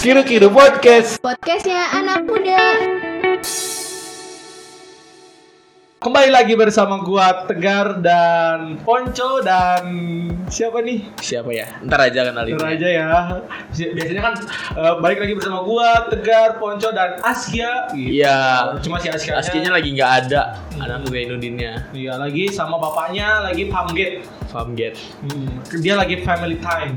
Kiru Kiru Podcast. Podcastnya anak muda. Kembali lagi bersama gua Tegar dan Ponco dan siapa nih? Siapa ya? Ntar aja kenalin. Ntar aja ya. Bi- Biasanya kan eh, balik lagi bersama gua Tegar, Ponco dan Askia. Gitu. Iya. Cuma si Askia. Askinya lagi nggak ada. Anak Zainuddinnya. Iya lagi sama bapaknya lagi pamget. Famget. Hmm, Dia lagi family time.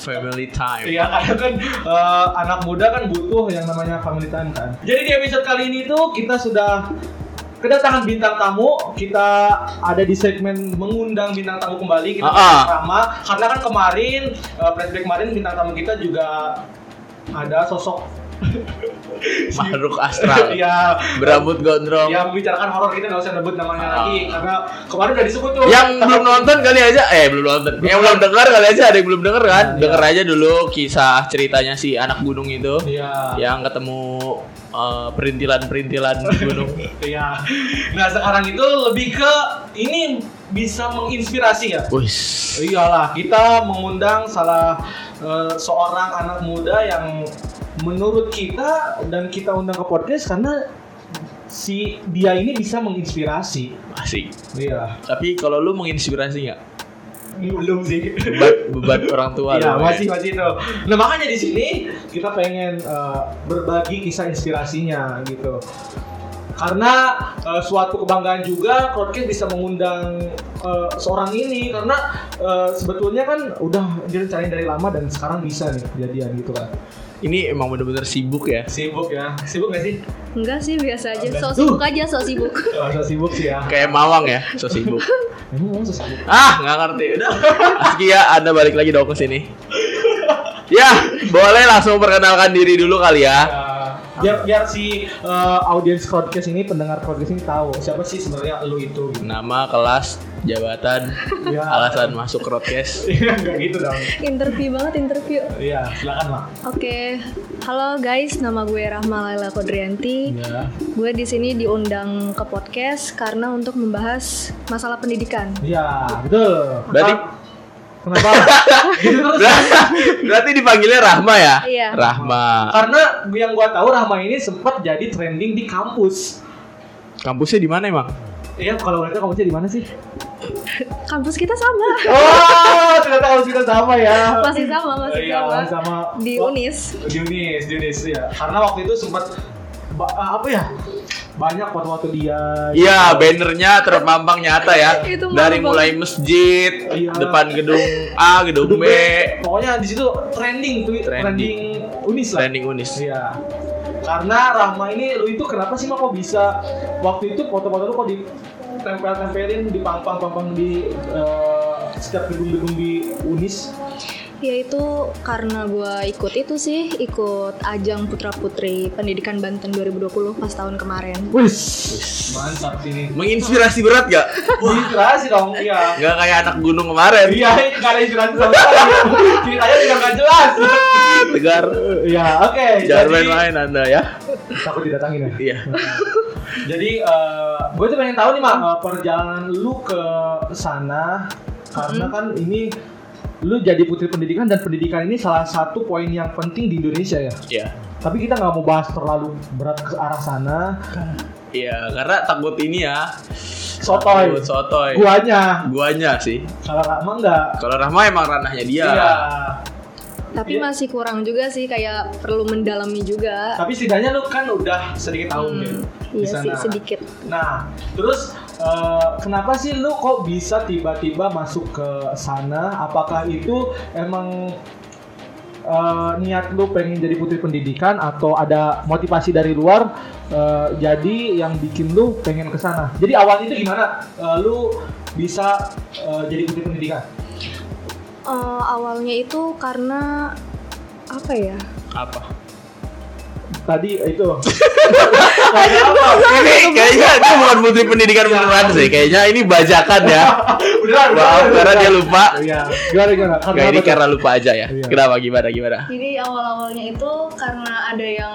Family time. Iya karena kan eh, anak muda kan butuh yang namanya family time kan. Jadi di episode kali ini tuh kita sudah kedatangan bintang tamu. Kita ada di segmen mengundang bintang tamu kembali kita sama karena kan kemarin eh, flashback kemarin bintang tamu kita juga ada sosok Makhluk astral. ya Berambut gondrong. yang membicarakan horor kita nggak usah sebut namanya Ah. lagi karena kemarin udah disebut tuh Yang belum nonton kali aja, eh belum nonton. Yang belum dengar kali aja ada yang belum denger kan? Iya. Denger aja dulu kisah ceritanya si anak gunung itu. Iya. Yang ketemu eh, perintilan-perintilan gunung. Iya. Nah sekarang itu lebih ke ini bisa menginspirasi ya. Wis. Iyalah, kita mengundang salah eh, seorang anak muda yang menurut kita dan kita undang ke podcast karena si dia ini bisa menginspirasi. Asik. Iya. Tapi kalau lu menginspirasi nggak? Belum sih. Beban, beban orang tua Iya, masih eh. masih itu. Nah, makanya di sini kita pengen eh, berbagi kisah inspirasinya gitu. Karena eh, suatu kebanggaan juga podcast bisa mengundang eh, seorang ini karena eh, sebetulnya kan udah direncanain dari lama dan sekarang bisa nih kejadian gitu kan. Ini emang bener-bener sibuk ya. Sibuk ya. Sibuk gak sih? Enggak sih biasa aja. So sibuk aja, so sibuk. Oh, so sibuk sih ya. Kayak Mawang ya, so sibuk. Emang so sibuk. Ah, nggak ngerti. Udah. Askia, Anda balik lagi dong ke sini. Ya, boleh langsung perkenalkan diri dulu kali ya. Ya, biar biar si eh, audiens podcast ini pendengar podcast ini tahu siapa sih sebenarnya lu itu gitu. Nama, kelas, jabatan, Ya. alasan masuk broadcast. Iya, enggak gitu dong. Interview banget interview. Iya, silakan mak. Oke, halo guys, nama gue Rahma Laila Kodrianti. Iya. Gue di sini diundang ke podcast karena untuk membahas masalah pendidikan. Iya, betul. Berarti- Kenapa? gitu terus. Berarti dipanggilnya Rahma ya? Iya. Rahma. Karena yang gua tahu Rahma ini sempat jadi trending di kampus. Kampusnya di mana emang? Iya, kalau mereka kampusnya di mana sih? Kampus kita sama. Oh, ternyata kampus kita sama ya. Masih sama, masih Iya, sama. sama. Di Oh, Unis. Di Unis, di Unis ya. Karena waktu itu sempat apa ya? Banyak foto-foto dia. Iya, bannernya terpampang nyata ya. Itu Dari mulai masjid, Iya. depan gedung A, gedung Gedung B, B. Pokoknya di situ trending tuh, trending, Trending. Unis lah. trending unis. Iya. Karena Rahma ini lu itu kenapa sih mah kok bisa waktu itu foto-foto lu kok ditempel-tempelin dipang-pang-pang di eh, setiap gedung-gedung di Unis? Ya itu karena gue ikut itu sih, ikut ajang Putra Putri Pendidikan Banten 2020 pas tahun kemarin. Wis, mantap ini. Menginspirasi berat gak? Inspirasi dong, iya. Gak kayak anak gunung kemarin. Iya, nggak ada inspirasi sama sekali. Ceritanya juga nggak jelas. Tegar. Iya, oke. Jangan jadi- main-main anda ya. Takut didatangin ya. Iya. Jadi gue tuh pengen tahu nih mak eh, perjalanan lu ke sana karena kan ini lu jadi putri pendidikan dan pendidikan ini salah satu poin yang penting di Indonesia ya. Iya. Tapi kita nggak mau bahas terlalu berat ke arah sana. Iya, karena takut ini ya. Sotoy. Takut sotoy. Guanya. Guanya sih. Kalau Rahma enggak. Kalau Rahma emang ranahnya dia. Iya. Tapi Iya. masih kurang juga sih, kayak perlu mendalami juga. Tapi setidaknya lu kan udah sedikit tahu Hmm, gitu di iya sih sedikit. Nah, terus eh, kenapa sih lu kok bisa tiba-tiba masuk ke sana? Apakah itu emang eh, niat lu pengen jadi putri pendidikan atau ada motivasi dari luar eh, jadi yang bikin lu pengen ke sana? Jadi awalnya itu gimana eh, lu bisa eh, jadi putri pendidikan? Eh, awalnya itu karena apa ya? Apa? Tadi itu ini kayaknya itu bukan putri pendidikan beneran sih. Kayaknya ini bajakan ya. Beneran, Maaf beneran, karena dia lupa. Iya. Gimana gimana? Gak ini karena lupa aja ya. Iya. Kenapa gimana gimana? Jadi awal-awalnya itu karena ada yang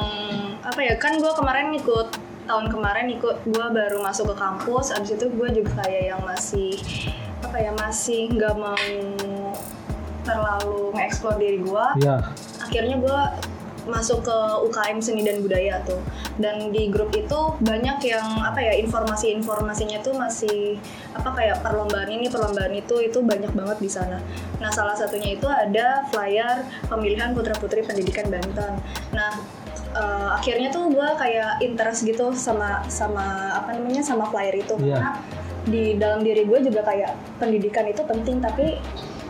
apa ya? Kan gue kemarin ikut tahun kemarin ikut gue baru masuk ke kampus. Abis itu gue juga kayak yang masih apa ya masih nggak mau terlalu nge-explore diri gue. Iya. Akhirnya gue masuk ke UKM seni dan budaya tuh. Dan di grup itu banyak yang apa ya informasi informasinya tuh masih apa kayak perlombaan ini perlombaan itu itu banyak banget di sana. Nah salah satunya itu ada flyer pemilihan putra putri pendidikan Banten. Nah eh, akhirnya tuh gue kayak interest gitu sama sama apa namanya sama flyer itu. Iya. karena di dalam diri gue juga kayak pendidikan itu penting tapi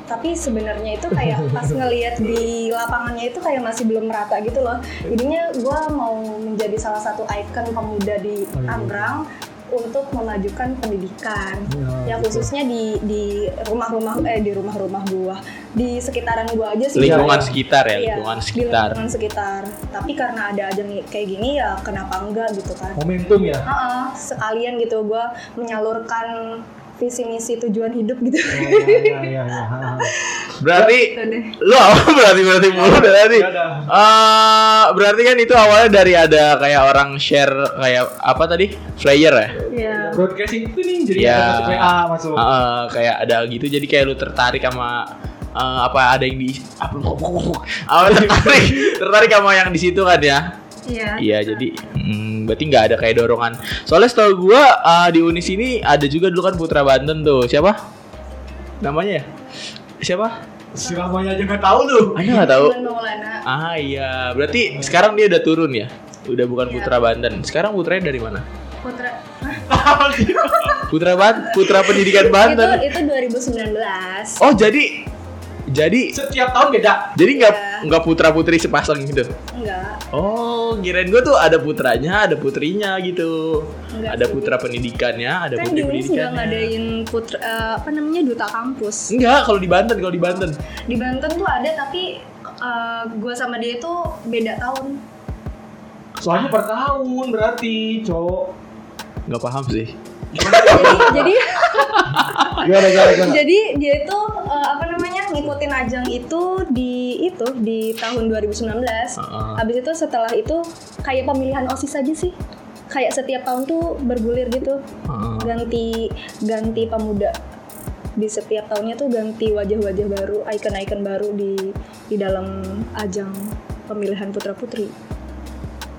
tapi sebenarnya itu kayak pas ngelihat di lapangannya itu kayak masih belum merata gitu loh jadinya gue mau menjadi salah satu ikon pemuda di Oh, iya. Tangerang untuk memajukan pendidikan Ya, ya khususnya di di rumah-rumah eh di rumah-rumah gua di sekitaran gua aja sih Lingkungan Iya. sekitar ya, Iya, lingkungan di sekitar. lingkungan sekitar tapi karena ada ajang kayak gini ya kenapa enggak gitu kan Momentum ya. Heeh, sekalian gitu gua menyalurkan visi misi tujuan hidup gitu Oh, iya, iya, iya, iya. Berarti Gitu lu apa berarti berarti mulu berarti. Eh, berarti kan itu awalnya dari ada kayak orang share kayak apa tadi? Flyer ya? Iya. Broadcasting itu nih jadi Iya. ada masuk WA masuk. Heeh, kayak ada gitu jadi kayak lu tertarik sama eh, apa ada yang di apa apa tertarik tertarik sama yang di situ kan ya Iya. iya jadi hmm, berarti nggak ada kayak dorongan soalnya setahu gua eh, di Unis ini ada juga dulu kan Putra Banten tuh siapa namanya ya siapa Si namanya aja nggak tahu lu. Anda nggak tahu ah iya berarti sekarang dia udah turun ya udah bukan Iya. Putra Banten sekarang putranya dari mana Putra. Hah? Putra Ban Putra Pendidikan itu Banten itu 2019. oh jadi jadi Setiap tahun beda. jadi nggak Iya. nggak putra putri sepasang gitu Enggak. Oh, kirain gue tuh ada putranya, ada putrinya gitu. Enggak ada sih. putra pendidikannya, ada Kan putri di Unis nggak pendidikannya. ngadain putra eh, apa namanya duta kampus. Enggak, kalau di Banten, kalau di Banten. Di Banten tuh ada tapi gue sama dia tuh beda tahun. Soalnya per tahun berarti, Cok. Nggak paham sih. Jadi jadi jadi dia itu eh, apa namanya ngikutin ajang itu di itu di tahun 2019. Heeh. Habis itu setelah itu kayak pemilihan OSIS aja sih. Kayak setiap tahun tuh bergulir gitu. Heeh. Ganti ganti pemuda di setiap tahunnya tuh ganti wajah-wajah baru, icon-icon baru di di dalam ajang pemilihan putra putri.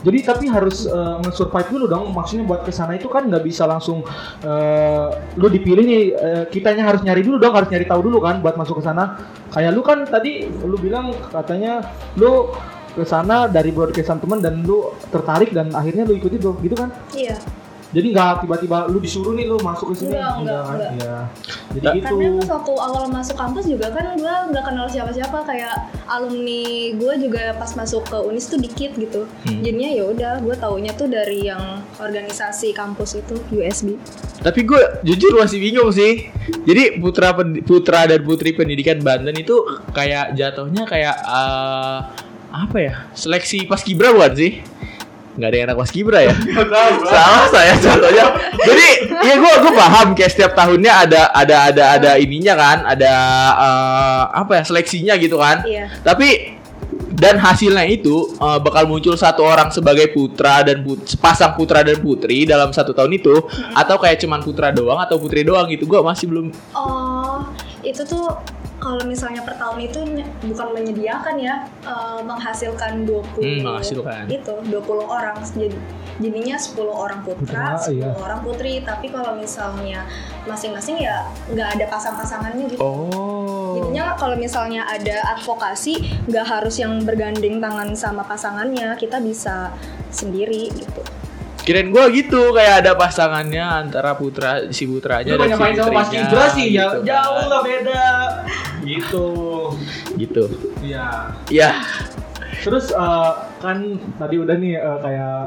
Jadi tapi harus eh, nge-survive dulu dong. Maksudnya buat ke sana itu kan nggak bisa langsung eh, lu dipilih nih. eh, kitanya harus nyari dulu dong, harus nyari tahu dulu kan buat masuk ke sana. Kayak lu kan tadi lu bilang katanya lu ke sana dari broadcastan teman dan lu tertarik dan akhirnya lu ikuti tuh gitu kan. Iya. Jadi nggak tiba-tiba lu disuruh nih lu masuk ke sini. Enggak, enggak, enggak. Iya. Jadi Nah, gitu. Karena pas waktu awal masuk kampus juga kan gue nggak kenal siapa-siapa kayak alumni gue juga pas masuk ke Unis tuh dikit gitu. Hmm. Jadinya ya udah gue taunya tuh dari yang organisasi kampus itu USB. Tapi gue jujur masih bingung sih. Jadi putra putra dan putri pendidikan Banten itu kayak jatuhnya kayak eh, apa ya? Seleksi pas kibra bukan sih? Nggak ada yang anak pas kibra ya? Salah saya contohnya. Jadi ya gue gue paham kayak setiap tahunnya ada ada ada ada ininya kan, ada eh, apa ya seleksinya gitu kan. Iya. Tapi dan hasilnya itu eh, bakal muncul satu orang sebagai putra dan put- sepasang putra dan putri dalam satu tahun itu atau kayak cuman putra doang atau putri doang gitu gue masih belum Oh, itu tuh kalau misalnya per tahun itu bukan menyediakan ya, eh, menghasilkan 20 Hmm, menghasilkan. itu 20 orang jadi jadinya 10 orang putra, Putra, 10 iya. orang putri, tapi kalau misalnya masing-masing ya nggak ada pasang-pasangannya gitu. oh Jadinya kalau misalnya ada advokasi nggak harus yang bergandeng tangan sama pasangannya, kita bisa sendiri gitu. Kirain gue gitu kayak ada pasangannya antara putra si putranya dan si main sama Mas putrinya, Indra sih ya gitu jauh lah beda. Gitu. gitu Iya. ya Terus eh, kan tadi udah nih eh, kayak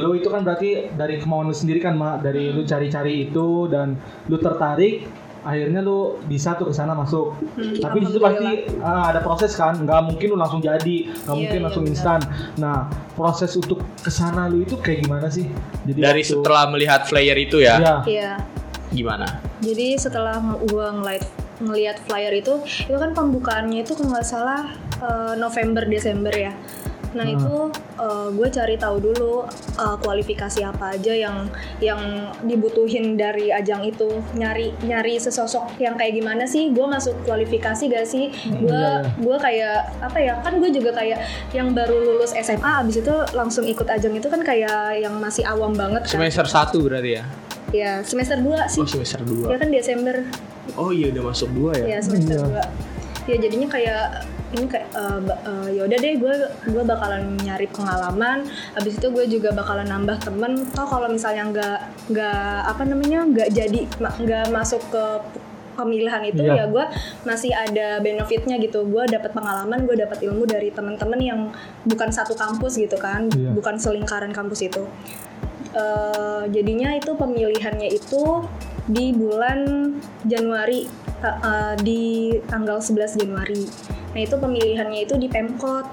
lu itu kan berarti dari kemauan lu sendiri kan mak dari lu cari-cari itu dan lu tertarik akhirnya lu bisa tuh ke sana masuk. Hmm, Tapi di situ pasti ah, ada proses kan, nggak mungkin lu langsung jadi, nggak Iya, mungkin iya, langsung instan. Nah proses untuk ke sana lu itu kayak gimana sih? Jadi dari waktu- setelah melihat flyer itu ya Iya. Iya. gimana Jadi setelah gue ngeliat ngeliat flyer itu, itu kan pembukaannya itu kalau nggak salah eh, November Desember ya. Nah Ah. itu gue cari tahu dulu uh, kualifikasi apa aja yang yang dibutuhin dari ajang itu. Nyari nyari sesosok yang kayak gimana sih? Gue masuk kualifikasi gak sih? Gue iya, iya. gue kayak apa ya? Kan gue juga kayak yang baru lulus SMA, abis itu langsung ikut ajang itu kan kayak yang masih awam banget kan? Semester 1 berarti ya? Ya semester 2 sih. Oh semester Ya 2 kan Desember. Oh iya udah masuk 2 ya? Ya semester Iya. 2 Ya jadinya kayak ini kayak eh, ba- eh, yaudah deh gue gue bakalan nyari pengalaman habis itu gue juga bakalan nambah temen toh kalau misalnya nggak nggak apa namanya nggak jadi nggak masuk ke pemilihan itu Iya. ya gue masih ada benefitnya gitu gue dapat pengalaman gue dapat ilmu dari teman-teman yang bukan satu kampus gitu kan Iya. bukan selingkaran kampus itu Eh, jadinya itu pemilihannya itu di bulan Januari ta- eh, di tanggal 11 Januari. Nah, itu pemilihannya itu di Pemkot.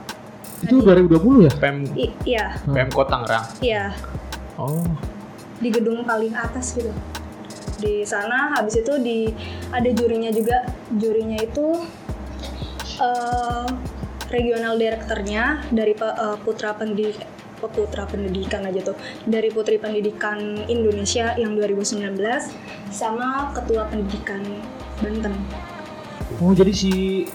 Itu 2020 ya? Pem I- iya, Pemkot Tangerang. iya, Oh. di gedung paling atas gitu. Di sana habis itu di ada jurinya juga. Jurinya itu eh, regional direkturnya dari eh, Putra Pendidik Putra Pendidikan aja tuh dari Putri Pendidikan Indonesia yang 2019 sama Ketua Pendidikan Banten. Oh jadi si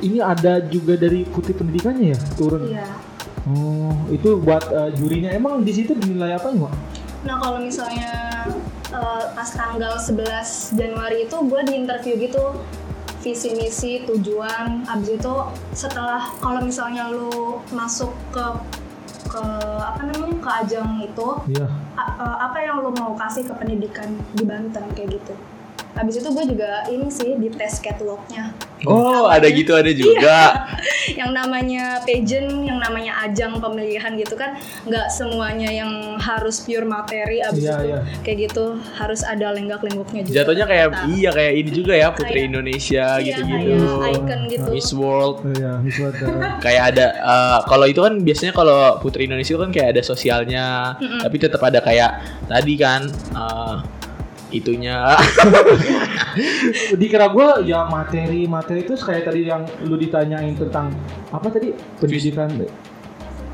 ini ada juga dari putri pendidikannya ya turun. Iya. Oh itu buat eh, jurinya emang di situ dinilai apa ya? Mak? Nah kalau misalnya eh, pas tanggal 11 Januari itu gue di interview gitu visi misi tujuan abis itu setelah kalau misalnya lu masuk ke ke apa namanya ke ajang itu Iya. a- eh, apa yang lu mau kasih ke pendidikan di Banten kayak gitu abis itu gue juga ini sih di tes catwalknya Oh, ada gitu ada juga. yang namanya pageant, yang namanya ajang pemilihan gitu kan nggak semuanya yang harus pure materi abis Iya, itu iya. kayak gitu harus ada lenggak-lenggoknya juga. Jatuhnya kayak Nah, iya kayak ini juga ya Putri Kayak- Indonesia iya, gitu-gitu. kayak icon gitu. Miss World Oh, Iya, Miss Wada. kayak ada eh, kalau itu kan biasanya kalau Putri Indonesia itu kan kayak ada sosialnya, tapi tetap ada kayak tadi kan eh, itunya Dikira gue ya materi materi itu kayak tadi yang lu ditanyain tentang apa tadi pendidikan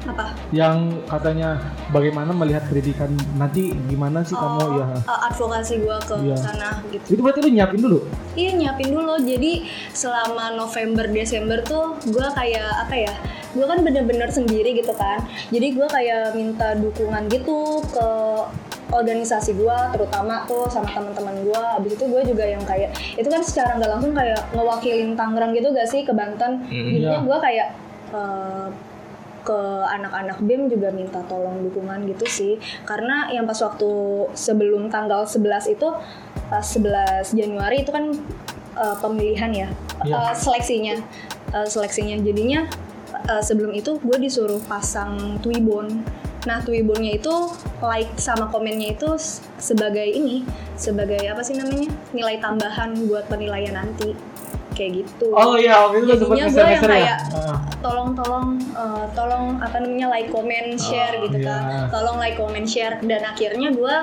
Apa? yang katanya bagaimana melihat pendidikan nanti gimana sih kamu ya eh, advokasi gue ke Iya. sana gitu. itu berarti lu nyiapin dulu Iya nyiapin dulu. Jadi selama November Desember tuh gue kayak apa ya? Gue kan bener-bener sendiri gitu kan. Jadi gue kayak minta dukungan gitu ke organisasi gue, terutama tuh sama teman-teman gue. Abis itu gue juga yang kayak itu kan secara nggak langsung kayak ngewakilin Tangerang gitu gak sih ke Banten. Mm. Jadinya Iya. gue kayak eh, ke anak-anak BEM juga minta tolong dukungan gitu sih karena yang pas waktu sebelum tanggal 11 itu pas 11 Januari itu kan uh, pemilihan ya Iya. uh, seleksinya Uh, seleksinya jadinya uh, sebelum itu gue disuruh pasang Twibbon nah Twibbonnya itu like sama komennya itu sebagai ini sebagai apa sih namanya? Nilai tambahan buat penilaian nanti. Kayak gitu. Oh iya waktu itu Jadinya gue yang ya? kayak Ah. tolong tolong tolong apa namanya like comment share Oh, gitu iya. kan. Tolong like comment share. Dan akhirnya gue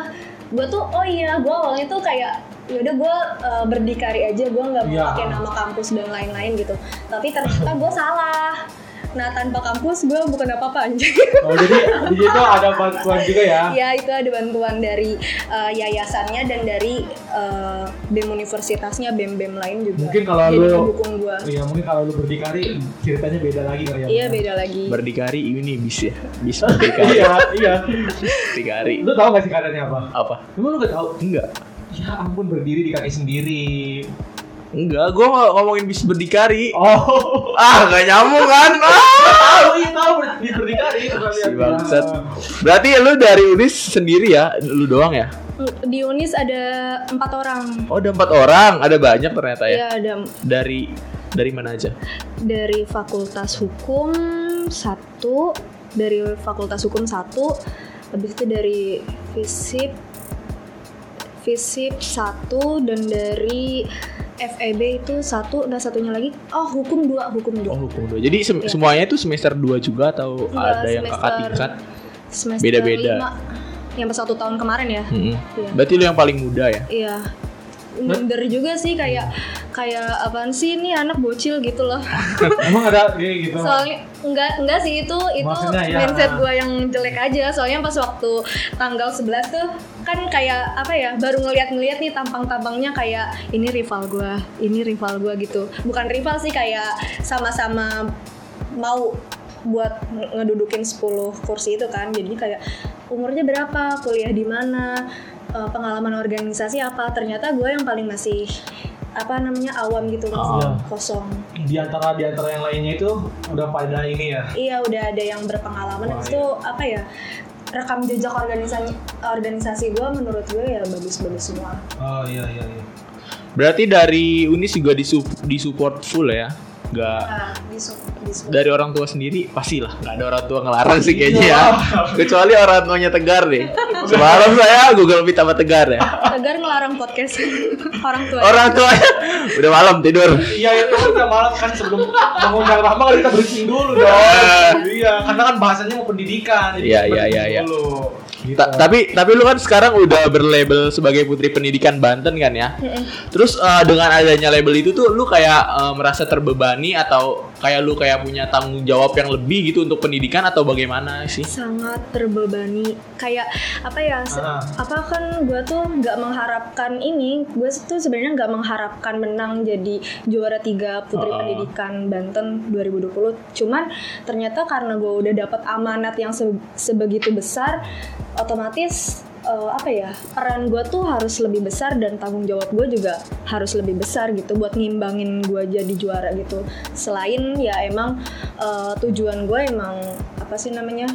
gue tuh oh iya gue awalnya tuh kayak yaudah gue eh, berdikari aja. Gue nggak Iya. pakai nama kampus dan lain-lain gitu. Tapi ternyata gue salah nah tanpa kampus gue bukan apa-apa anjir oh jadi di situ ada bantuan juga ya ya itu ada bantuan dari eh, yayasannya dan dari eh, bem universitasnya bem bem lain juga Mungkin kalau jadi lu- mendukung gue Iya mungkin kalau lu berdikari ceritanya beda lagi kali ya. iya beda lagi berdikari ini bis ya. Bis berdikari. iya, iya. berdikari. Lu tahu gak sih katanya apa? Apa? Emang lu gak tahu? Enggak. Ya ampun berdiri di kaki sendiri. Enggak, gua nggak ngomongin bis berdikari. Oh. Ah, gak nyambung kan? Ah! Tahu iya tahu ber- di berdikari. Si lihat. bangsat. Ah. Berarti lu dari Unis sendiri ya? Lu doang ya? di Unis ada empat orang Oh, ada empat orang. Ada banyak ternyata ya. ya ada Dari dari mana aja? dari Fakultas Hukum satu dari Fakultas Hukum satu habis itu dari FISIP FISIP satu dan dari FEB itu satu dan satunya lagi oh hukum dua hukum dua Oh, hukum dua. Jadi sem- Iya. semuanya itu semester 2 juga atau Enggak, ada yang kakak tingkat? semester beda-beda. lima. yang pas satu tahun kemarin ya Mm-mm. Iya. Berarti lu yang paling muda ya? iya minder juga sih kayak kayak apaan sih ini anak bocil gitu loh Emang ada kayak gitu. soalnya enggak enggak sih itu itu Maksudnya ya. mindset gue yang jelek aja soalnya pas waktu tanggal 11 tuh kan kayak apa ya baru ngeliat-ngeliat nih tampang-tampangnya kayak ini rival gue ini rival gue gitu bukan rival sih kayak sama-sama mau buat nge- ngedudukin 10 kursi itu kan jadi kayak umurnya berapa kuliah di mana eh, pengalaman organisasi apa ternyata gue yang paling masih apa namanya awam gitu masih Ah. kosong Di antara di antara yang lainnya itu udah pada ini ya. Iya udah ada yang berpengalaman Wah, itu apa ya rekam jejak organisasi organisasi gue menurut gue ya bagus-bagus semua. Oh iya iya iya. Berarti dari Unis juga disu- disupport full ya? Gak Nah, dari orang tua sendiri pastilah nggak ada orang tua ngelarang sih kayaknya ya kecuali orang tuanya tegar deh semalam saya Google Meet sama tegar ya Tegar ngelarang podcast orang tua. orang tuanya udah malam tidur Iya itu udah malam kan sebelum mengundang Rahma kan kita briefing dulu dong. iya karena kan bahasanya mau pendidikan. Iya, iya, iya, iya. Gitu. Ta- tapi tapi lu kan sekarang udah berlabel sebagai putri pendidikan Banten kan ya terus eh, dengan adanya label itu tuh lu kayak eh, merasa terbebani atau kayak lu kayak punya tanggung jawab yang lebih gitu untuk pendidikan atau bagaimana sih sangat terbebani kayak apa ya Ah. apa kan gue tuh nggak mengharapkan ini gue tuh sebenarnya nggak mengharapkan menang jadi juara tiga putri Ah. pendidikan Banten 2020 cuman ternyata karena gue udah dapat amanat yang se- sebegitu besar otomatis eh, apa ya peran gue tuh harus lebih besar dan tanggung jawab gue juga harus lebih besar gitu buat ngimbangin gue jadi juara gitu selain ya emang eh, tujuan gue emang apa sih namanya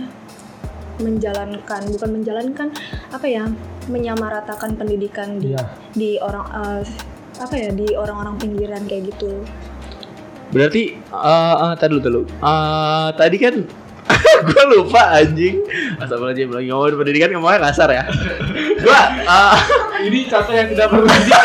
menjalankan bukan menjalankan apa ya menyamaratakan pendidikan di Iya. di orang eh, apa ya di orang-orang pinggiran kayak gitu Berarti eh uh, tadi dulu dulu. Eh, tadi kan gue lupa anjing. Astagfirullahaladzim lagi ngomongin pendidikan ngomongnya kasar ya. Gua eh, Ini contoh yang tidak berpendidikan.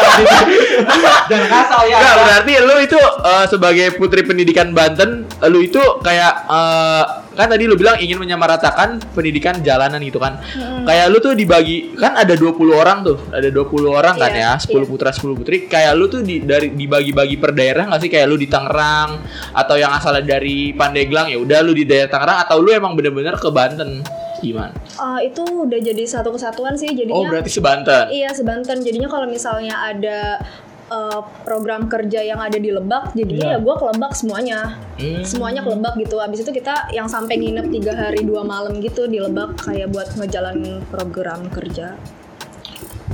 Jangan kasar ya. Enggak, berarti lu itu eh, sebagai putri pendidikan Banten, lu itu kayak eh, kan tadi lu bilang ingin menyamaratakan pendidikan jalanan gitu kan. Kayak lu tuh dibagi kan ada 20 orang tuh, ada 20 orang kan Iya, ya, 10 iya. putra 10 putri. Kayak lu tuh di dari dibagi-bagi per daerah nggak sih? Kayak lu di Tangerang atau yang asalnya dari Pandeglang ya udah lu di daerah Tangerang atau lu emang bener-bener ke Banten? Gimana? Eh, itu udah jadi satu kesatuan sih Oh, jadinya berarti sebanten. iya sebanten jadinya kalau misalnya ada eh, program kerja yang ada di Lebak jadinya Iya. ya gue ke Lebak semuanya Hmm. semuanya ke Lebak gitu habis itu kita yang sampai nginep tiga hari dua malam gitu di Lebak kayak buat ngejalanin program kerja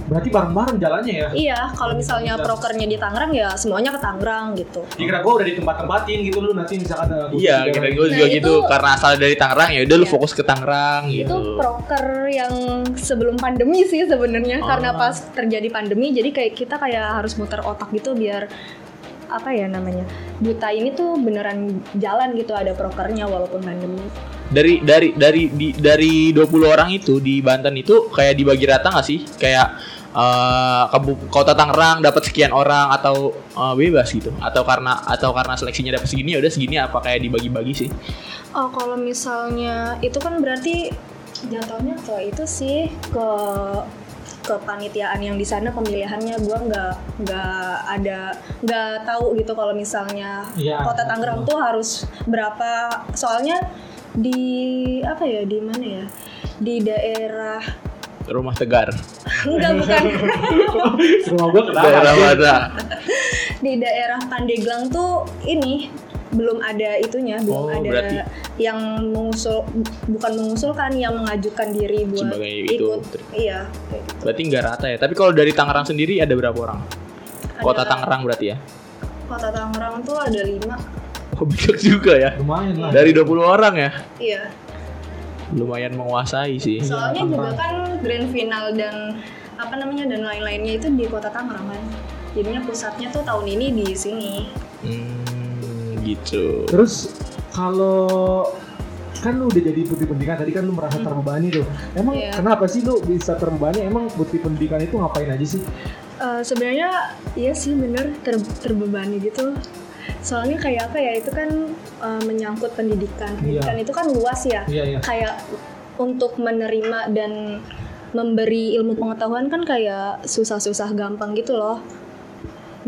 Berarti bareng-bareng jalannya ya. iya kalau misalnya Bisa. prokernya di Tangerang ya semuanya ke Tangerang gitu Dikira gue udah di tempat-tempatin gitu lu nanti misalkan ada Iya, kira gue Nah, juga itu- gitu karena asal dari Tangerang ya udah lu Iya. fokus ke Tangerang itu gitu. proker yang sebelum pandemi sih sebenarnya Oh. karena pas terjadi pandemi jadi kayak kita kayak harus muter otak gitu biar apa ya namanya duta ini tuh beneran jalan gitu ada prokernya walaupun pandemi Dari dari dari di, dari 20 orang itu di Banten itu kayak dibagi rata nggak sih? Kayak eh, kabu- kota Tangerang dapat sekian orang atau eh, bebas gitu? Atau karena atau karena seleksinya dapat segini ya udah segini apa kayak dibagi-bagi sih? oh kalau misalnya itu kan berarti jatuhnya ke itu sih ke kepanitiaan yang di sana pemilihannya gua nggak nggak ada nggak tahu gitu kalau misalnya Iya. kota Tangerang tuh harus berapa soalnya di apa ya di mana ya di daerah Rumah Tegar. enggak bukan Rumah gue kenapa? Daerah mana? di daerah Pandeglang tuh ini belum ada itunya belum Oh, ada berarti- yang mengusul bukan mengusulkan yang mengajukan diri buat Sebagai itu. ikut iya kayak gitu. Berarti nggak rata ya. Tapi kalau dari Tangerang sendiri ada berapa orang? Kota Ada- Tangerang berarti ya? kota Tangerang tuh ada lima Oh banyak juga ya. Lumayan lah. Dari 20 orang ya. iya Lumayan menguasai sih. soalnya juga Tangerang. kan grand final dan apa namanya dan lain-lainnya itu di kota Tangerang kan jadinya pusatnya tuh tahun ini di sini Hmm, gitu. Terus kalau kan lu udah jadi putri pendidikan tadi kan lu merasa terbebani tuh. Emang Iya. kenapa sih lu bisa terbebani? Emang putri pendidikan itu ngapain aja sih? Eh, sebenarnya iya sih bener ter- terbebani gitu soalnya kayak apa ya itu kan eh, menyangkut pendidikan. Pendidikan itu kan luas ya. Iya iya. kayak untuk menerima dan memberi ilmu pengetahuan kan kayak susah-susah gampang gitu loh.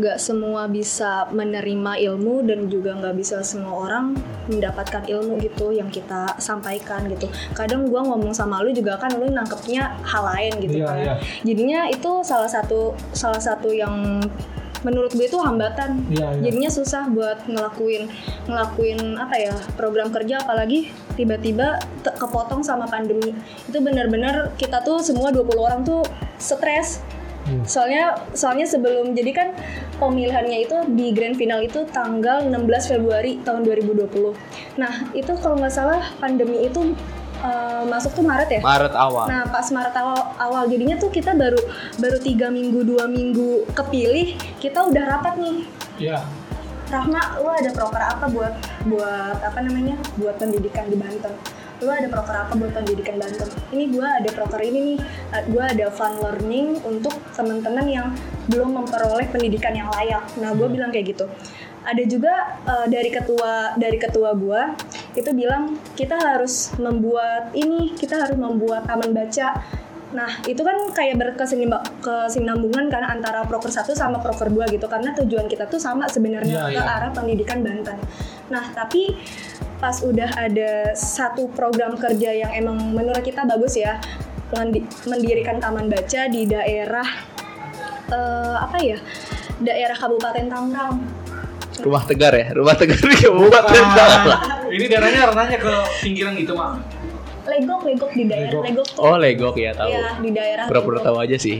Nggak semua bisa menerima ilmu dan juga nggak bisa semua orang mendapatkan ilmu gitu yang kita sampaikan gitu. Kadang gua ngomong sama lu juga kan lu nangkepnya hal lain gitu Iya, kan. iya. jadinya itu salah satu salah satu yang menurut gue itu hambatan Iya, iya. jadinya susah buat ngelakuin ngelakuin apa ya program kerja apalagi tiba-tiba kepotong sama pandemi itu benar-benar kita tuh semua 20 orang tuh stres Hmm. soalnya soalnya sebelum jadi kan pemilihannya itu di grand final itu tanggal 16 Februari tahun 2020 nah itu kalau nggak salah pandemi itu eh, masuk tuh Maret ya Maret awal. Nah pas Maret awal, awal jadinya tuh kita baru baru tiga minggu dua minggu kepilih kita udah rapat nih. Iya. Rahma, lu ada proker apa buat buat apa namanya buat pendidikan di Banten? Lu ada proker apa buat pendidikan Banten? Ini gua ada proker ini nih, Uh, gua ada fun learning untuk teman-teman yang belum memperoleh pendidikan yang layak. Nah gue bilang kayak gitu. Ada juga uh, dari ketua dari ketua gua itu bilang kita harus membuat ini, kita harus membuat taman baca Nah, itu kan kayak berkesinimba- kesinambungan kan antara proker 1 sama proker 2 gitu karena tujuan kita tuh sama sebenarnya Iya, ke iya. arah pendidikan Banten. Nah, tapi pas udah ada satu program kerja yang emang menurut kita bagus ya, mendi- mendirikan taman baca di daerah eh, apa ya? Daerah Kabupaten Tangerang. Rumah Tegar ya, Rumah Tegar di Kabupaten ini daerahnya renanya ke pinggiran gitu, Mak. Legok, Legok di daerah Legok. Legok tuh. Oh, Legok ya tahu. Iya, di daerah Pura-pura Legok. tahu aja sih.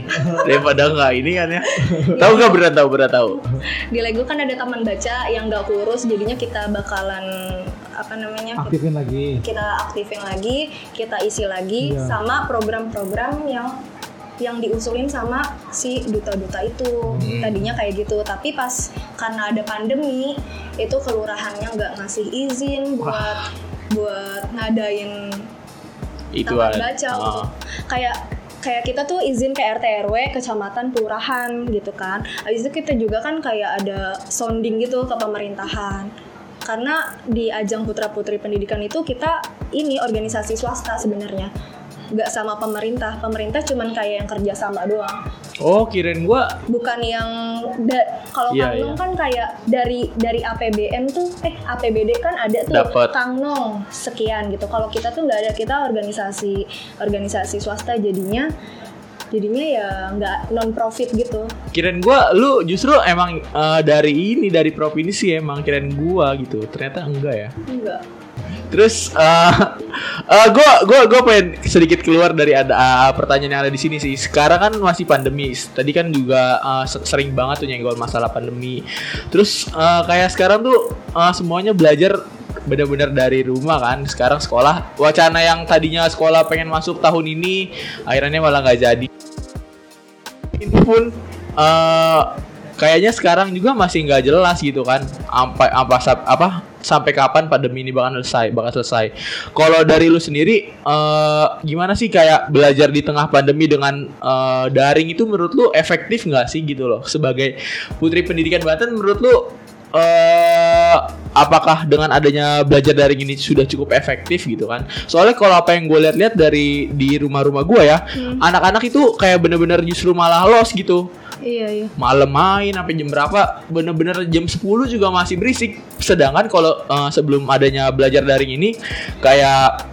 Daripada nggak ini kan ya. Tahu nggak berat tahu berat tahu. Di Lego kan ada taman baca yang gak kurus, jadinya kita bakalan apa namanya? Aktifin lagi. kita aktifin lagi, kita isi lagi Iya. sama program-program yang yang diusulin sama si duta-duta itu. Hmm. tadinya kayak gitu tapi pas karena ada pandemi itu kelurahannya nggak ngasih izin buat buat ngadain Itu taman baca Ah. untuk kayak kayak kita tuh izin ke RT RW kecamatan kelurahan gitu kan. Habis itu kita juga kan kayak ada sounding gitu ke pemerintahan. Karena di ajang putra putri pendidikan itu kita ini organisasi swasta sebenarnya nggak sama pemerintah pemerintah cuman kayak yang kerja sama doang Oh, kirain gua bukan yang kalau Iya, Kangnong iya. kan kayak dari dari APBN tuh eh APBD kan ada tuh Dapet. Kangnong sekian gitu. Kalau kita tuh nggak ada kita organisasi organisasi swasta jadinya jadinya ya nggak non profit gitu. kirain gua lu justru emang eh, dari ini dari provinsi emang kirain gua gitu. Ternyata enggak ya. Enggak. Terus eh eh, gua gua gua pengen sedikit keluar dari ada eh, pertanyaan yang ada di sini sih. Sekarang kan masih pandemi. Tadi kan juga se- sering banget tuh nyenggol masalah pandemi. Terus eh, kayak sekarang tuh eh, semuanya belajar benar-benar dari rumah kan. Sekarang sekolah wacana yang tadinya sekolah pengen masuk tahun ini akhirnya malah nggak jadi. Ini pun eh kayaknya sekarang juga masih nggak jelas gitu kan apa sap- apa sampai kapan pandemi ini bakal selesai bakal selesai. Kalau dari lu sendiri eh gimana sih kayak belajar di tengah pandemi dengan eh, daring itu menurut lu efektif nggak sih gitu loh? Sebagai putri pendidikan Banten menurut lu eh apakah dengan adanya belajar daring ini sudah cukup efektif gitu kan? Soalnya kalau apa yang gue lihat-lihat dari di rumah-rumah gue ya anak-anak itu kayak bener-bener justru malah los gitu Iya iya. malam main sampai jam berapa? Bener-bener jam 10 juga masih berisik. Sedangkan kalau eh, sebelum adanya belajar daring ini kayak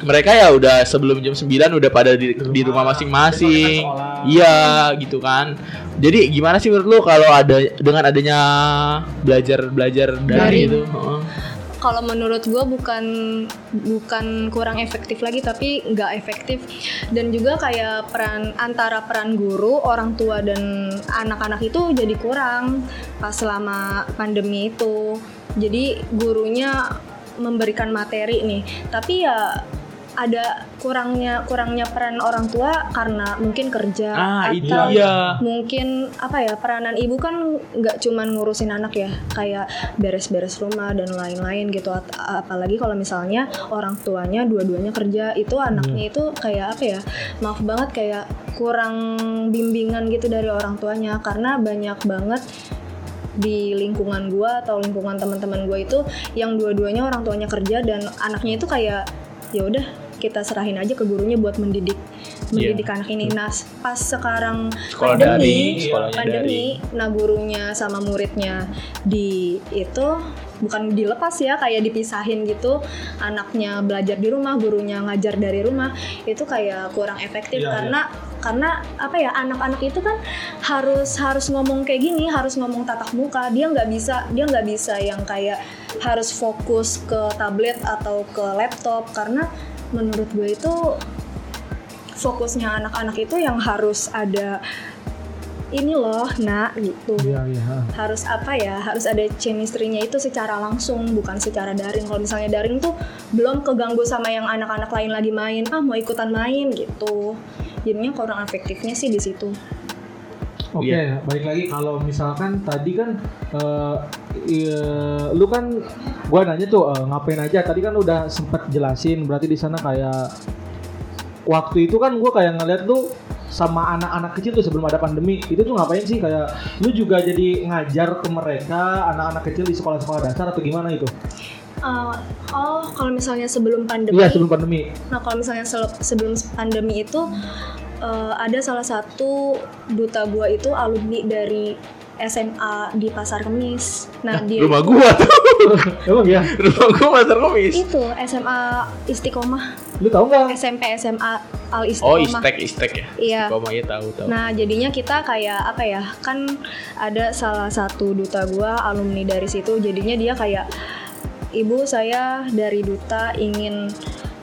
mereka ya udah sebelum jam 9 udah pada di, di rumah masing-masing. Iya gitu kan. Jadi gimana sih menurut lu kalau ada dengan adanya belajar belajar dari Daring. itu Heeh. Kalau menurut gue bukan bukan kurang efektif lagi tapi nggak efektif. Dan juga kayak peran antara peran guru orang tua dan anak-anak itu jadi kurang pas selama pandemi itu. Jadi gurunya memberikan materi nih. Tapi ya ada kurangnya kurangnya peran orang tua karena mungkin kerja ah atau dia mungkin apa ya peranan ibu kan nggak cuman ngurusin anak ya kayak beres-beres rumah dan lain-lain gitu. Apalagi kalau misalnya orang tuanya dua-duanya kerja itu anaknya itu kayak apa ya maaf banget kayak kurang bimbingan gitu dari orang tuanya. Karena banyak banget di lingkungan gua atau lingkungan teman-teman gua itu yang dua-duanya orang tuanya kerja dan anaknya itu kayak ya udah kita serahin aja ke gurunya buat mendidik mendidik Iya. anak ini. Nah pas sekarang Sekolah pandemi, sekolahnya pandemi, nah gurunya sama muridnya di itu bukan dilepas ya kayak dipisahin gitu anaknya belajar di rumah gurunya ngajar dari rumah itu kayak kurang efektif Iya, karena karena apa ya anak-anak itu kan harus harus ngomong kayak gini harus ngomong tatap muka dia nggak bisa dia nggak bisa yang kayak harus fokus ke tablet atau ke laptop karena menurut gue itu fokusnya anak-anak itu yang harus ada ini loh nak gitu. Iya iya. harus apa ya harus ada chemistry-nya itu secara langsung bukan secara daring. Kalau misalnya daring tuh belum keganggu sama yang anak-anak lain lagi main ah mau ikutan main gitu. Jadinya kurang efektifnya sih di situ Oke, Iya. balik lagi kalau misalkan tadi kan eh, iya, lu kan gua nanya tuh eh, ngapain aja tadi kan udah sempet jelasin berarti di sana kayak waktu itu kan gua kayak ngeliat lu sama anak-anak kecil tuh sebelum ada pandemi itu tuh ngapain sih kayak lu juga jadi ngajar ke mereka anak-anak kecil di sekolah-sekolah dasar atau gimana itu? Uh, oh kalau misalnya sebelum pandemi Iya sebelum pandemi. Nah, kalau misalnya sebelum pandemi itu eh, ada salah satu duta gua itu alumni dari SMA di Pasar Kemis. Nah, dia Rumah gua tuh. Emang ya? Rumah gua pasar komis. itu SMA Istiqomah, Lu tahu nggak? SMP SMA Al Oh, Istiqomah. istek istek ya. Iya. Koma ya tahu tahu. Nah, jadinya kita kayak apa ya? Kan ada salah satu duta gua alumni dari situ. Jadinya dia kayak ibu saya dari duta ingin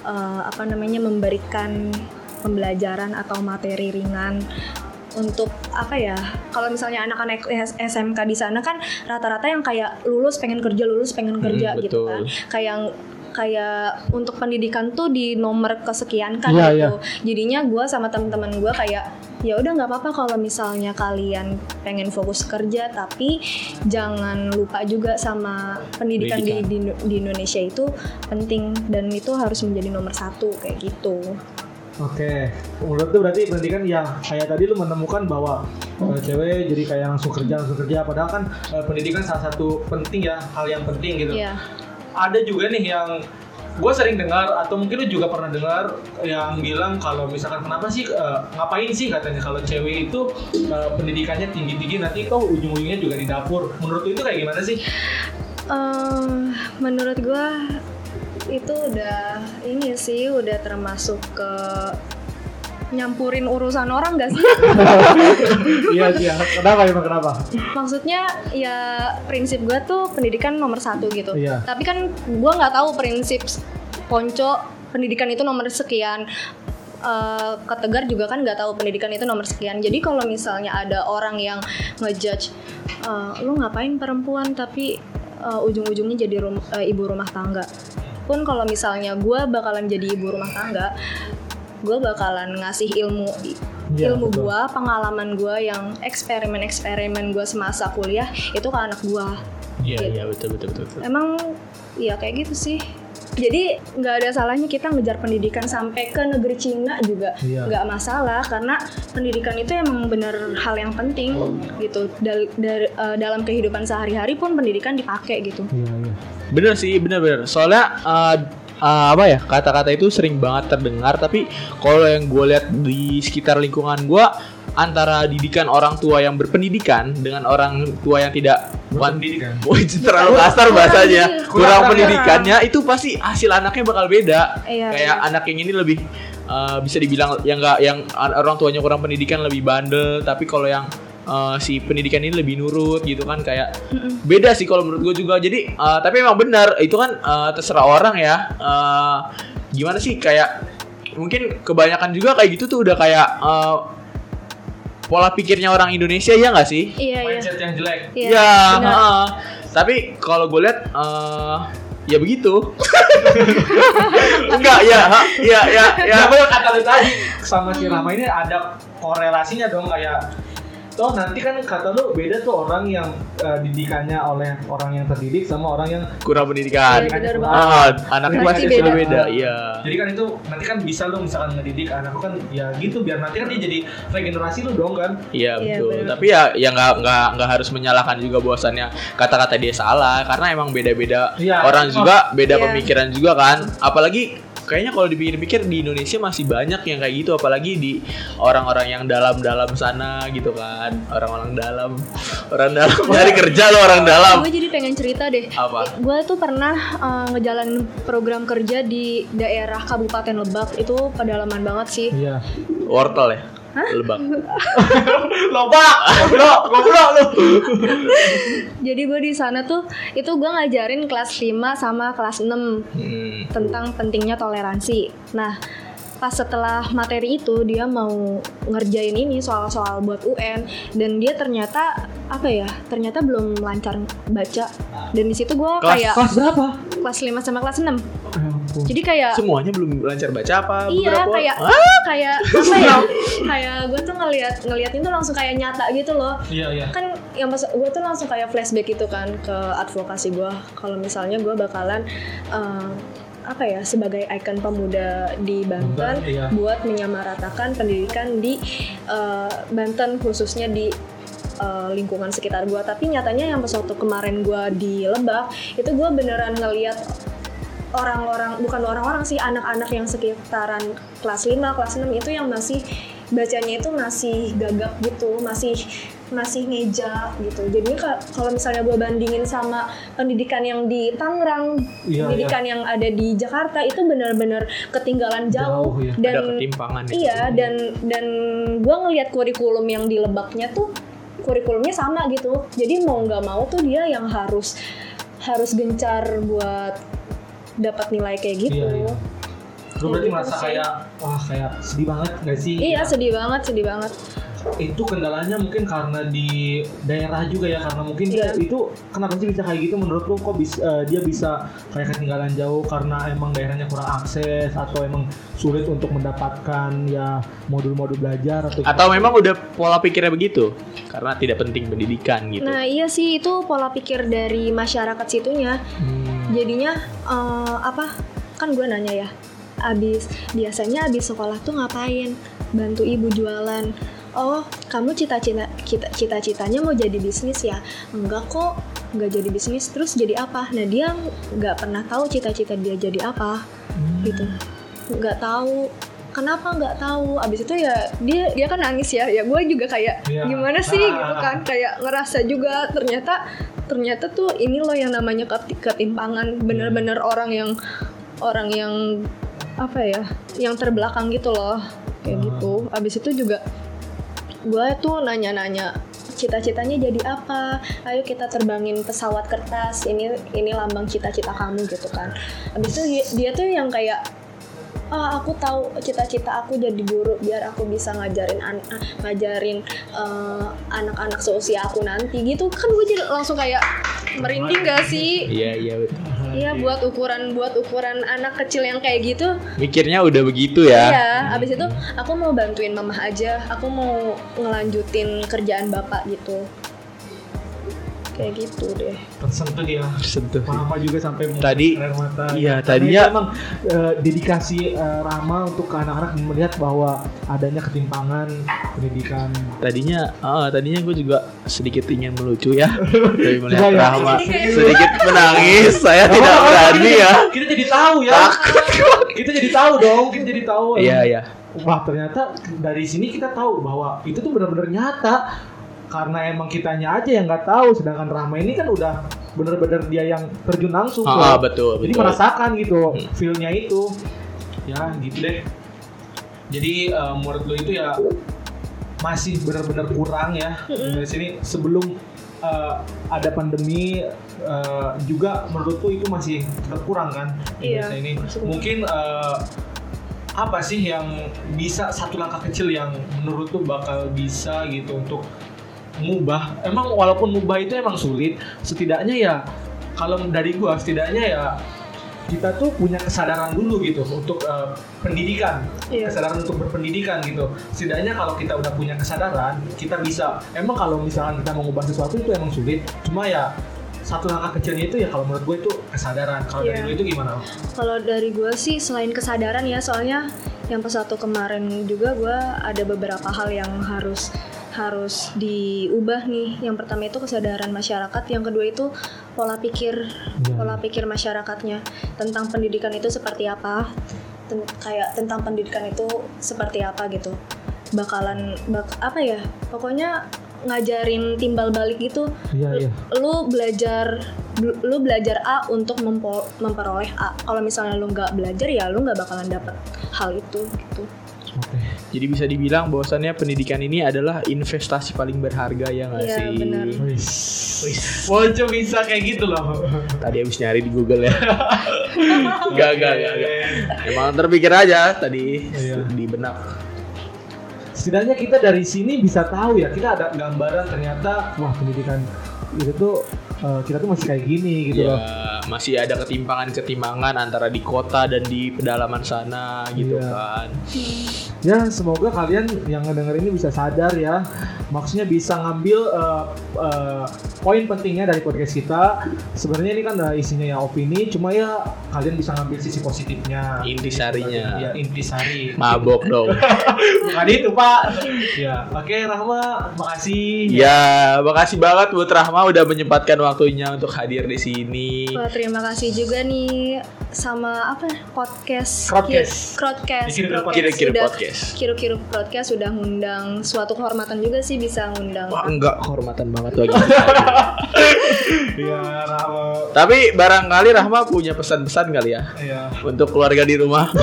eh, apa namanya memberikan pembelajaran atau materi ringan untuk apa ya kalau misalnya anak-anak SMK di sana kan rata-rata yang kayak lulus pengen kerja lulus pengen kerja Hmm, gitu betul. kan. Kayak kayak untuk pendidikan tuh di nomor kesekian kan Iya, gitu. jadinya gue sama teman-teman gue kayak ya udah nggak apa-apa kalau misalnya kalian pengen fokus kerja tapi jangan lupa juga sama pendidikan, Di, di di Indonesia itu penting dan itu harus menjadi nomor satu kayak gitu Oke, menurut tuh berarti pendidikan yang kayak tadi lu menemukan bahwa eh, cewek jadi kayak langsung kerja langsung kerja, padahal kan eh, pendidikan salah satu penting ya hal yang penting gitu. Iya. Ada juga nih yang gue sering dengar atau mungkin lu juga pernah dengar yang bilang kalau misalkan kenapa sih eh, ngapain sih katanya kalau cewek itu eh, pendidikannya tinggi tinggi nanti kok ujung-ujungnya juga di dapur. Menurut lu itu kayak gimana sih? Eh, menurut gua itu udah ini sih udah termasuk ke nyampurin urusan orang gak sih? Iya sih. Kenapa emang kenapa? Maksudnya ya prinsip gua tuh pendidikan nomor satu gitu. Iya. Tapi kan gua nggak tahu prinsip ponco pendidikan itu nomor sekian. Eh, ketegar juga kan nggak tahu pendidikan itu nomor sekian. Jadi kalau misalnya ada orang yang ngejudge, "Eh, lu ngapain perempuan tapi eh, ujung-ujungnya jadi rum- eh, ibu rumah tangga. Pun kalau misalnya gua bakalan jadi ibu rumah tangga, gue bakalan ngasih ilmu Iya, ilmu gua, pengalaman gua yang eksperimen-eksperimen gua semasa kuliah itu ke anak gua. Iya iya betul betul betul. betul. Emang ya kayak gitu sih. Jadi nggak ada salahnya kita ngejar pendidikan sampai ke negeri Cina juga Iya. nggak masalah karena pendidikan itu emang bener hal yang penting gitu. Dal- dar- eh, dalam kehidupan sehari-hari pun pendidikan dipakai gitu. Iya iya. Bener sih, bener bener. Soalnya uh, uh, apa ya kata-kata itu sering banget terdengar, tapi kalau yang gue lihat di sekitar lingkungan gue antara didikan orang tua yang berpendidikan dengan orang tua yang tidak itu terlalu kasar bahasanya. Kurang, Kurang, kurang. pendidikannya itu pasti hasil anaknya bakal beda. Iya, Kayak iya. anak yang ini lebih uh, bisa dibilang yang enggak yang orang tuanya kurang pendidikan lebih bandel, tapi kalau yang uh, si pendidikan ini lebih nurut gitu kan kayak beda sih kalau menurut gue juga jadi uh, tapi emang benar itu kan uh, terserah orang ya Uh, gimana sih kayak mungkin kebanyakan juga kayak gitu tuh udah kayak uh, pola pikirnya orang Indonesia ya nggak sih Iya iya. Mindset yang jelek. Iya. ya uh, tapi kalau gue lihat uh, ya begitu enggak ya ha, ya ya ya bener kata lu tadi sama si Rama ini ada korelasinya dong kayak Toh nanti kan kata lu beda tuh orang yang eh, didikannya oleh orang yang terdidik sama orang yang kurang pendidikan Iya, ah, anaknya pasti beda. sudah beda iya jadi kan itu nanti kan bisa lu misalkan ngedidik anak lu kan ya gitu biar nanti kan dia jadi regenerasi lu dong kan Iya Iya, betul. Tapi ya ya nggak nggak nggak harus menyalahkan juga bahwasannya kata-kata dia salah karena emang beda-beda Iya. orang juga beda Iya. pemikiran juga kan. Apalagi kayaknya kalau dipikir-pikir di Indonesia masih banyak yang kayak gitu apalagi di orang-orang yang dalam-dalam sana gitu kan. Orang-orang dalam. Orang dalam. Nyari kerja loh orang dalam. Gue jadi pengen cerita deh. Apa? Gue tuh pernah uh, ngejalanin program kerja di daerah Kabupaten Lebak. Itu pedalaman banget sih. Iya. wortel ya lebak Lobak, goblok, goblok lu. jadi gue di sana tuh itu gue ngajarin kelas 5 sama kelas 6 Hmm. tentang pentingnya toleransi. Nah, pas setelah materi itu dia mau ngerjain ini soal-soal buat UN dan dia ternyata apa ya? Ternyata belum lancar baca. Dan di situ gue kayak Kelas berapa? kelas 5 sama kelas 6. Ya ampun. Jadi kayak semuanya belum lancar baca apa Iya beberapa kayak Ah, kayak apa ya? kayak gue tuh ngelihat ngelihat itu langsung kayak nyata gitu loh. Iya, iya. kan yang pas gue tuh langsung kayak flashback gitu kan ke advokasi gue kalau misalnya gue bakalan eh, apa ya sebagai ikon pemuda di Banten iya. buat menyamaratakan pendidikan di eh, Banten khususnya di eh, lingkungan sekitar gue tapi nyatanya yang pas waktu kemarin gue di Lebak itu gue beneran ngeliat orang-orang bukan orang-orang sih anak-anak yang sekitaran kelas 5, kelas 6 itu yang masih bacanya itu masih gagap gitu, masih masih ngeja gitu. Jadi ka- kalau misalnya gue bandingin sama pendidikan yang di Tangerang, Iya, pendidikan yang ada di Jakarta itu benar-benar ketinggalan jauh, Jauh, ya. dan ada ketimpangan ya. iya dan dan gue ngelihat kurikulum yang di Lebaknya tuh kurikulumnya sama gitu. Jadi mau nggak mau tuh dia yang harus harus gencar buat dapat nilai kayak gitu. Iya, iya. Lu berarti Gitu merasa kayak wah kayak sedih banget gak sih? Iya sedih banget, sedih banget. Itu kendalanya mungkin karena di daerah juga ya karena mungkin Iya. itu kenapa sih bisa kayak gitu menurut lu kok bisa eh, dia bisa kayak ketinggalan jauh karena emang daerahnya kurang akses atau emang sulit untuk mendapatkan ya modul-modul belajar atau atau memang udah pola pikirnya begitu karena tidak penting pendidikan gitu Nah iya sih itu pola pikir dari masyarakat situnya. Hmm. Jadinya eh, apa? Kan gue nanya ya. Abis biasanya abis sekolah tuh ngapain? Bantu ibu jualan. Oh, kamu cita-cita cita- cita-citanya mau jadi bisnis ya? Enggak kok, nggak jadi bisnis. Terus jadi apa? Nah dia nggak pernah tahu cita-cita dia jadi apa, gitu. Nggak tahu. Kenapa nggak tahu? Abis itu ya dia dia kan nangis ya. Ya gue juga kayak Iya. gimana sih Ah. gitu kan? Kayak ngerasa juga ternyata ternyata tuh ini loh yang namanya ket- ketimpangan. Bener-bener orang yang orang yang apa ya? Yang terbelakang gitu loh. Kayak Ah. gitu. Abis itu juga gue tuh nanya-nanya cita-citanya jadi apa? Ayo kita terbangin pesawat kertas ini ini lambang cita-cita kamu gitu kan. Habis itu dia, dia tuh yang kayak ah aku tahu cita-cita aku jadi guru biar aku bisa ngajarin an- ah, ngajarin eh, anak-anak seusia aku nanti gitu kan gue jadi langsung kayak merinding gak sih iya iya betul iya buat ukuran buat ukuran anak kecil yang kayak gitu mikirnya udah begitu ya Iya, abis itu aku mau bantuin mama aja. Aku mau ngelanjutin kerjaan bapak gitu. Kayak gitu deh. tersentuh dia. sentuh Mama juga sampai Tadi- air mata. iya, tadinya- emang eh, dedikasi eh, Rama untuk ke anak-anak melihat bahwa adanya ketimpangan pendidikan. tadinya ah tadinya gue juga sedikit ingin melucu ya tapi melihat Coba ya. Rahma Jadi kayak- sedikit menangis saya Nggak tidak apa-apa, berani kita- ya Kita jadi tahu ya. kita jadi tahu dong. Kita jadi tahu. iya iya Wah ternyata dari sini kita tahu bahwa itu tuh benar-benar nyata karena emang kitanya aja yang nggak tahu sedangkan Rahma ini kan udah bener-bener dia yang terjun langsung ah tuh. betul jadi betul. merasakan gitu Hmm. feelnya itu. Ya gitu deh. Jadi eh, menurut lo itu ya masih benar-benar kurang ya. Dari sini sebelum eh, ada pandemi eh, juga menurut lo itu masih tetap kurang kan? Di Iya, Indonesia ini mungkin eh, apa sih yang bisa satu langkah kecil yang menurut lo bakal bisa gitu untuk mengubah emang walaupun mengubah itu emang sulit setidaknya ya kalau dari gua setidaknya ya kita tuh punya kesadaran dulu gitu untuk eh, pendidikan. Iya. kesadaran untuk berpendidikan gitu. Setidaknya kalau kita udah punya kesadaran kita bisa emang kalau misalkan kita mengubah sesuatu itu emang sulit. Cuma ya satu langkah kecilnya itu ya kalau menurut gue itu kesadaran. Kalau dari Iya. lu itu gimana? Kalau dari gue sih selain kesadaran ya soalnya yang pas satu kemarin juga gue ada beberapa hal yang harus harus diubah nih. Yang pertama itu kesadaran masyarakat, yang kedua itu pola pikir Iya. pola pikir masyarakatnya tentang pendidikan itu seperti apa. ten- kayak tentang pendidikan itu seperti apa gitu bakalan bak apa ya pokoknya ngajarin timbal balik gitu Iya iya. lu belajar lu belajar A untuk memperoleh A kalau misalnya lu nggak belajar ya lu nggak bakalan dapet hal itu gitu Oke. Jadi bisa dibilang bahwasannya pendidikan ini adalah investasi paling berharga ya nggak Iya, sih? benar. Wis. Ponco bisa kayak gitu loh. Tadi habis nyari di Google ya. Gak, gak, gak, gak. Emang terpikir aja tadi Iya. di benak. Setidaknya kita dari sini bisa tahu ya, kita ada gambaran ternyata wah pendidikan itu tuh eh, kita tuh masih kayak gini gitu ya, loh. masih ada ketimpangan-ketimpangan antara di kota dan di pedalaman sana gitu Iya. kan. Ya semoga kalian yang ngedenger ini bisa sadar ya, maksudnya bisa ngambil eh, eh, poin pentingnya dari podcast kita. Sebenarnya ini kan isinya ya opini, cuma ya kalian bisa ngambil sisi positifnya. Intisarinya. Ya intisari. Mabok dong. Bukan itu pak. ya oke Rahma, makasih. ya, makasih banget buat Rahma udah menyempatkan waktunya untuk hadir di sini. Wah, terima kasih juga nih sama apa podcast Crowdcast. Crowdcast Kira-kira Crowdcast. Kira-kira podcast. Podcast sudah ngundang suatu kehormatan juga sih bisa ngundang Wah, enggak kehormatan banget lagi. Iya Rahma. Tapi barangkali Rahma punya pesan-pesan kali ya Iya. untuk keluarga di rumah.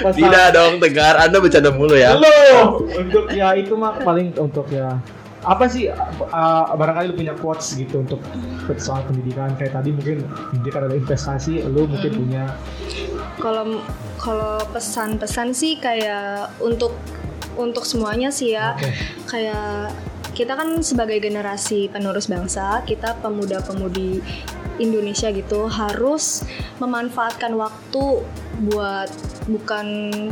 Tidak dong, Tegar. Anda bercanda mulu ya. Halo. Untuk ya itu mah paling untuk ya apa sih uh, barangkali lu punya quotes gitu untuk soal pendidikan? Kayak tadi mungkin pendidikan adalah investasi lu mungkin punya. Kalau kalau pesan-pesan sih kayak untuk untuk semuanya sih ya. Oke. kayak kita kan sebagai generasi penerus bangsa kita pemuda-pemudi Indonesia gitu harus memanfaatkan waktu buat bukan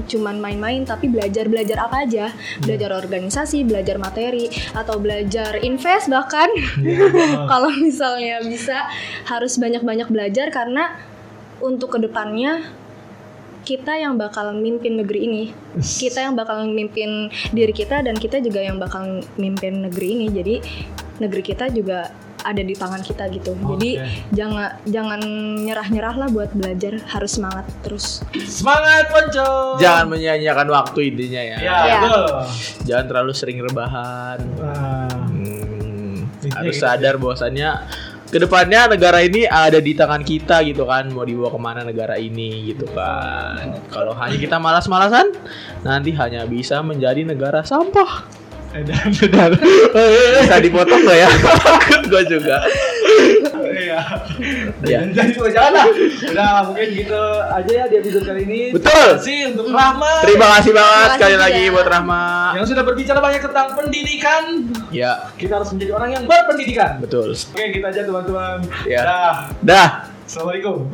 cuman main-main tapi belajar belajar apa aja. Belajar organisasi belajar materi atau belajar invest bahkan. Iya. kalau misalnya bisa harus banyak-banyak belajar karena untuk ke depannya kita yang bakal mimpin negeri ini. Kita yang bakal mimpin diri kita dan kita juga yang bakal mimpin negeri ini. Jadi negeri kita juga ada di tangan kita gitu. Jadi Oke. jangan jangan nyerah-nyerah lah buat belajar. Harus semangat terus. Semangat Ponco! Jangan menyia-nyiakan waktu intinya ya. ya, Ya. betul. Jangan terlalu sering rebahan. Nah, Hmm, harus gitu sadar bahwasannya ke depannya negara ini ada di tangan kita gitu kan mau dibawa ke mana negara ini gitu kan. Kalau hanya kita malas-malasan nanti hanya bisa menjadi negara sampah. Edan edan bisa dipotong nggak ya? Gue juga. iya Ya. jadi juga jangan lah. Udah mungkin gitu aja ya di episode kali ini. Betul. Terima kasih untuk Rahma. Terima kasih banget Terima kasih sekali lagi buat Rahma. Yang sudah berbicara banyak tentang pendidikan ya kita harus menjadi orang yang berpendidikan. Betul. Oke kita aja teman-teman. Ya. dah. Dah. Assalamualaikum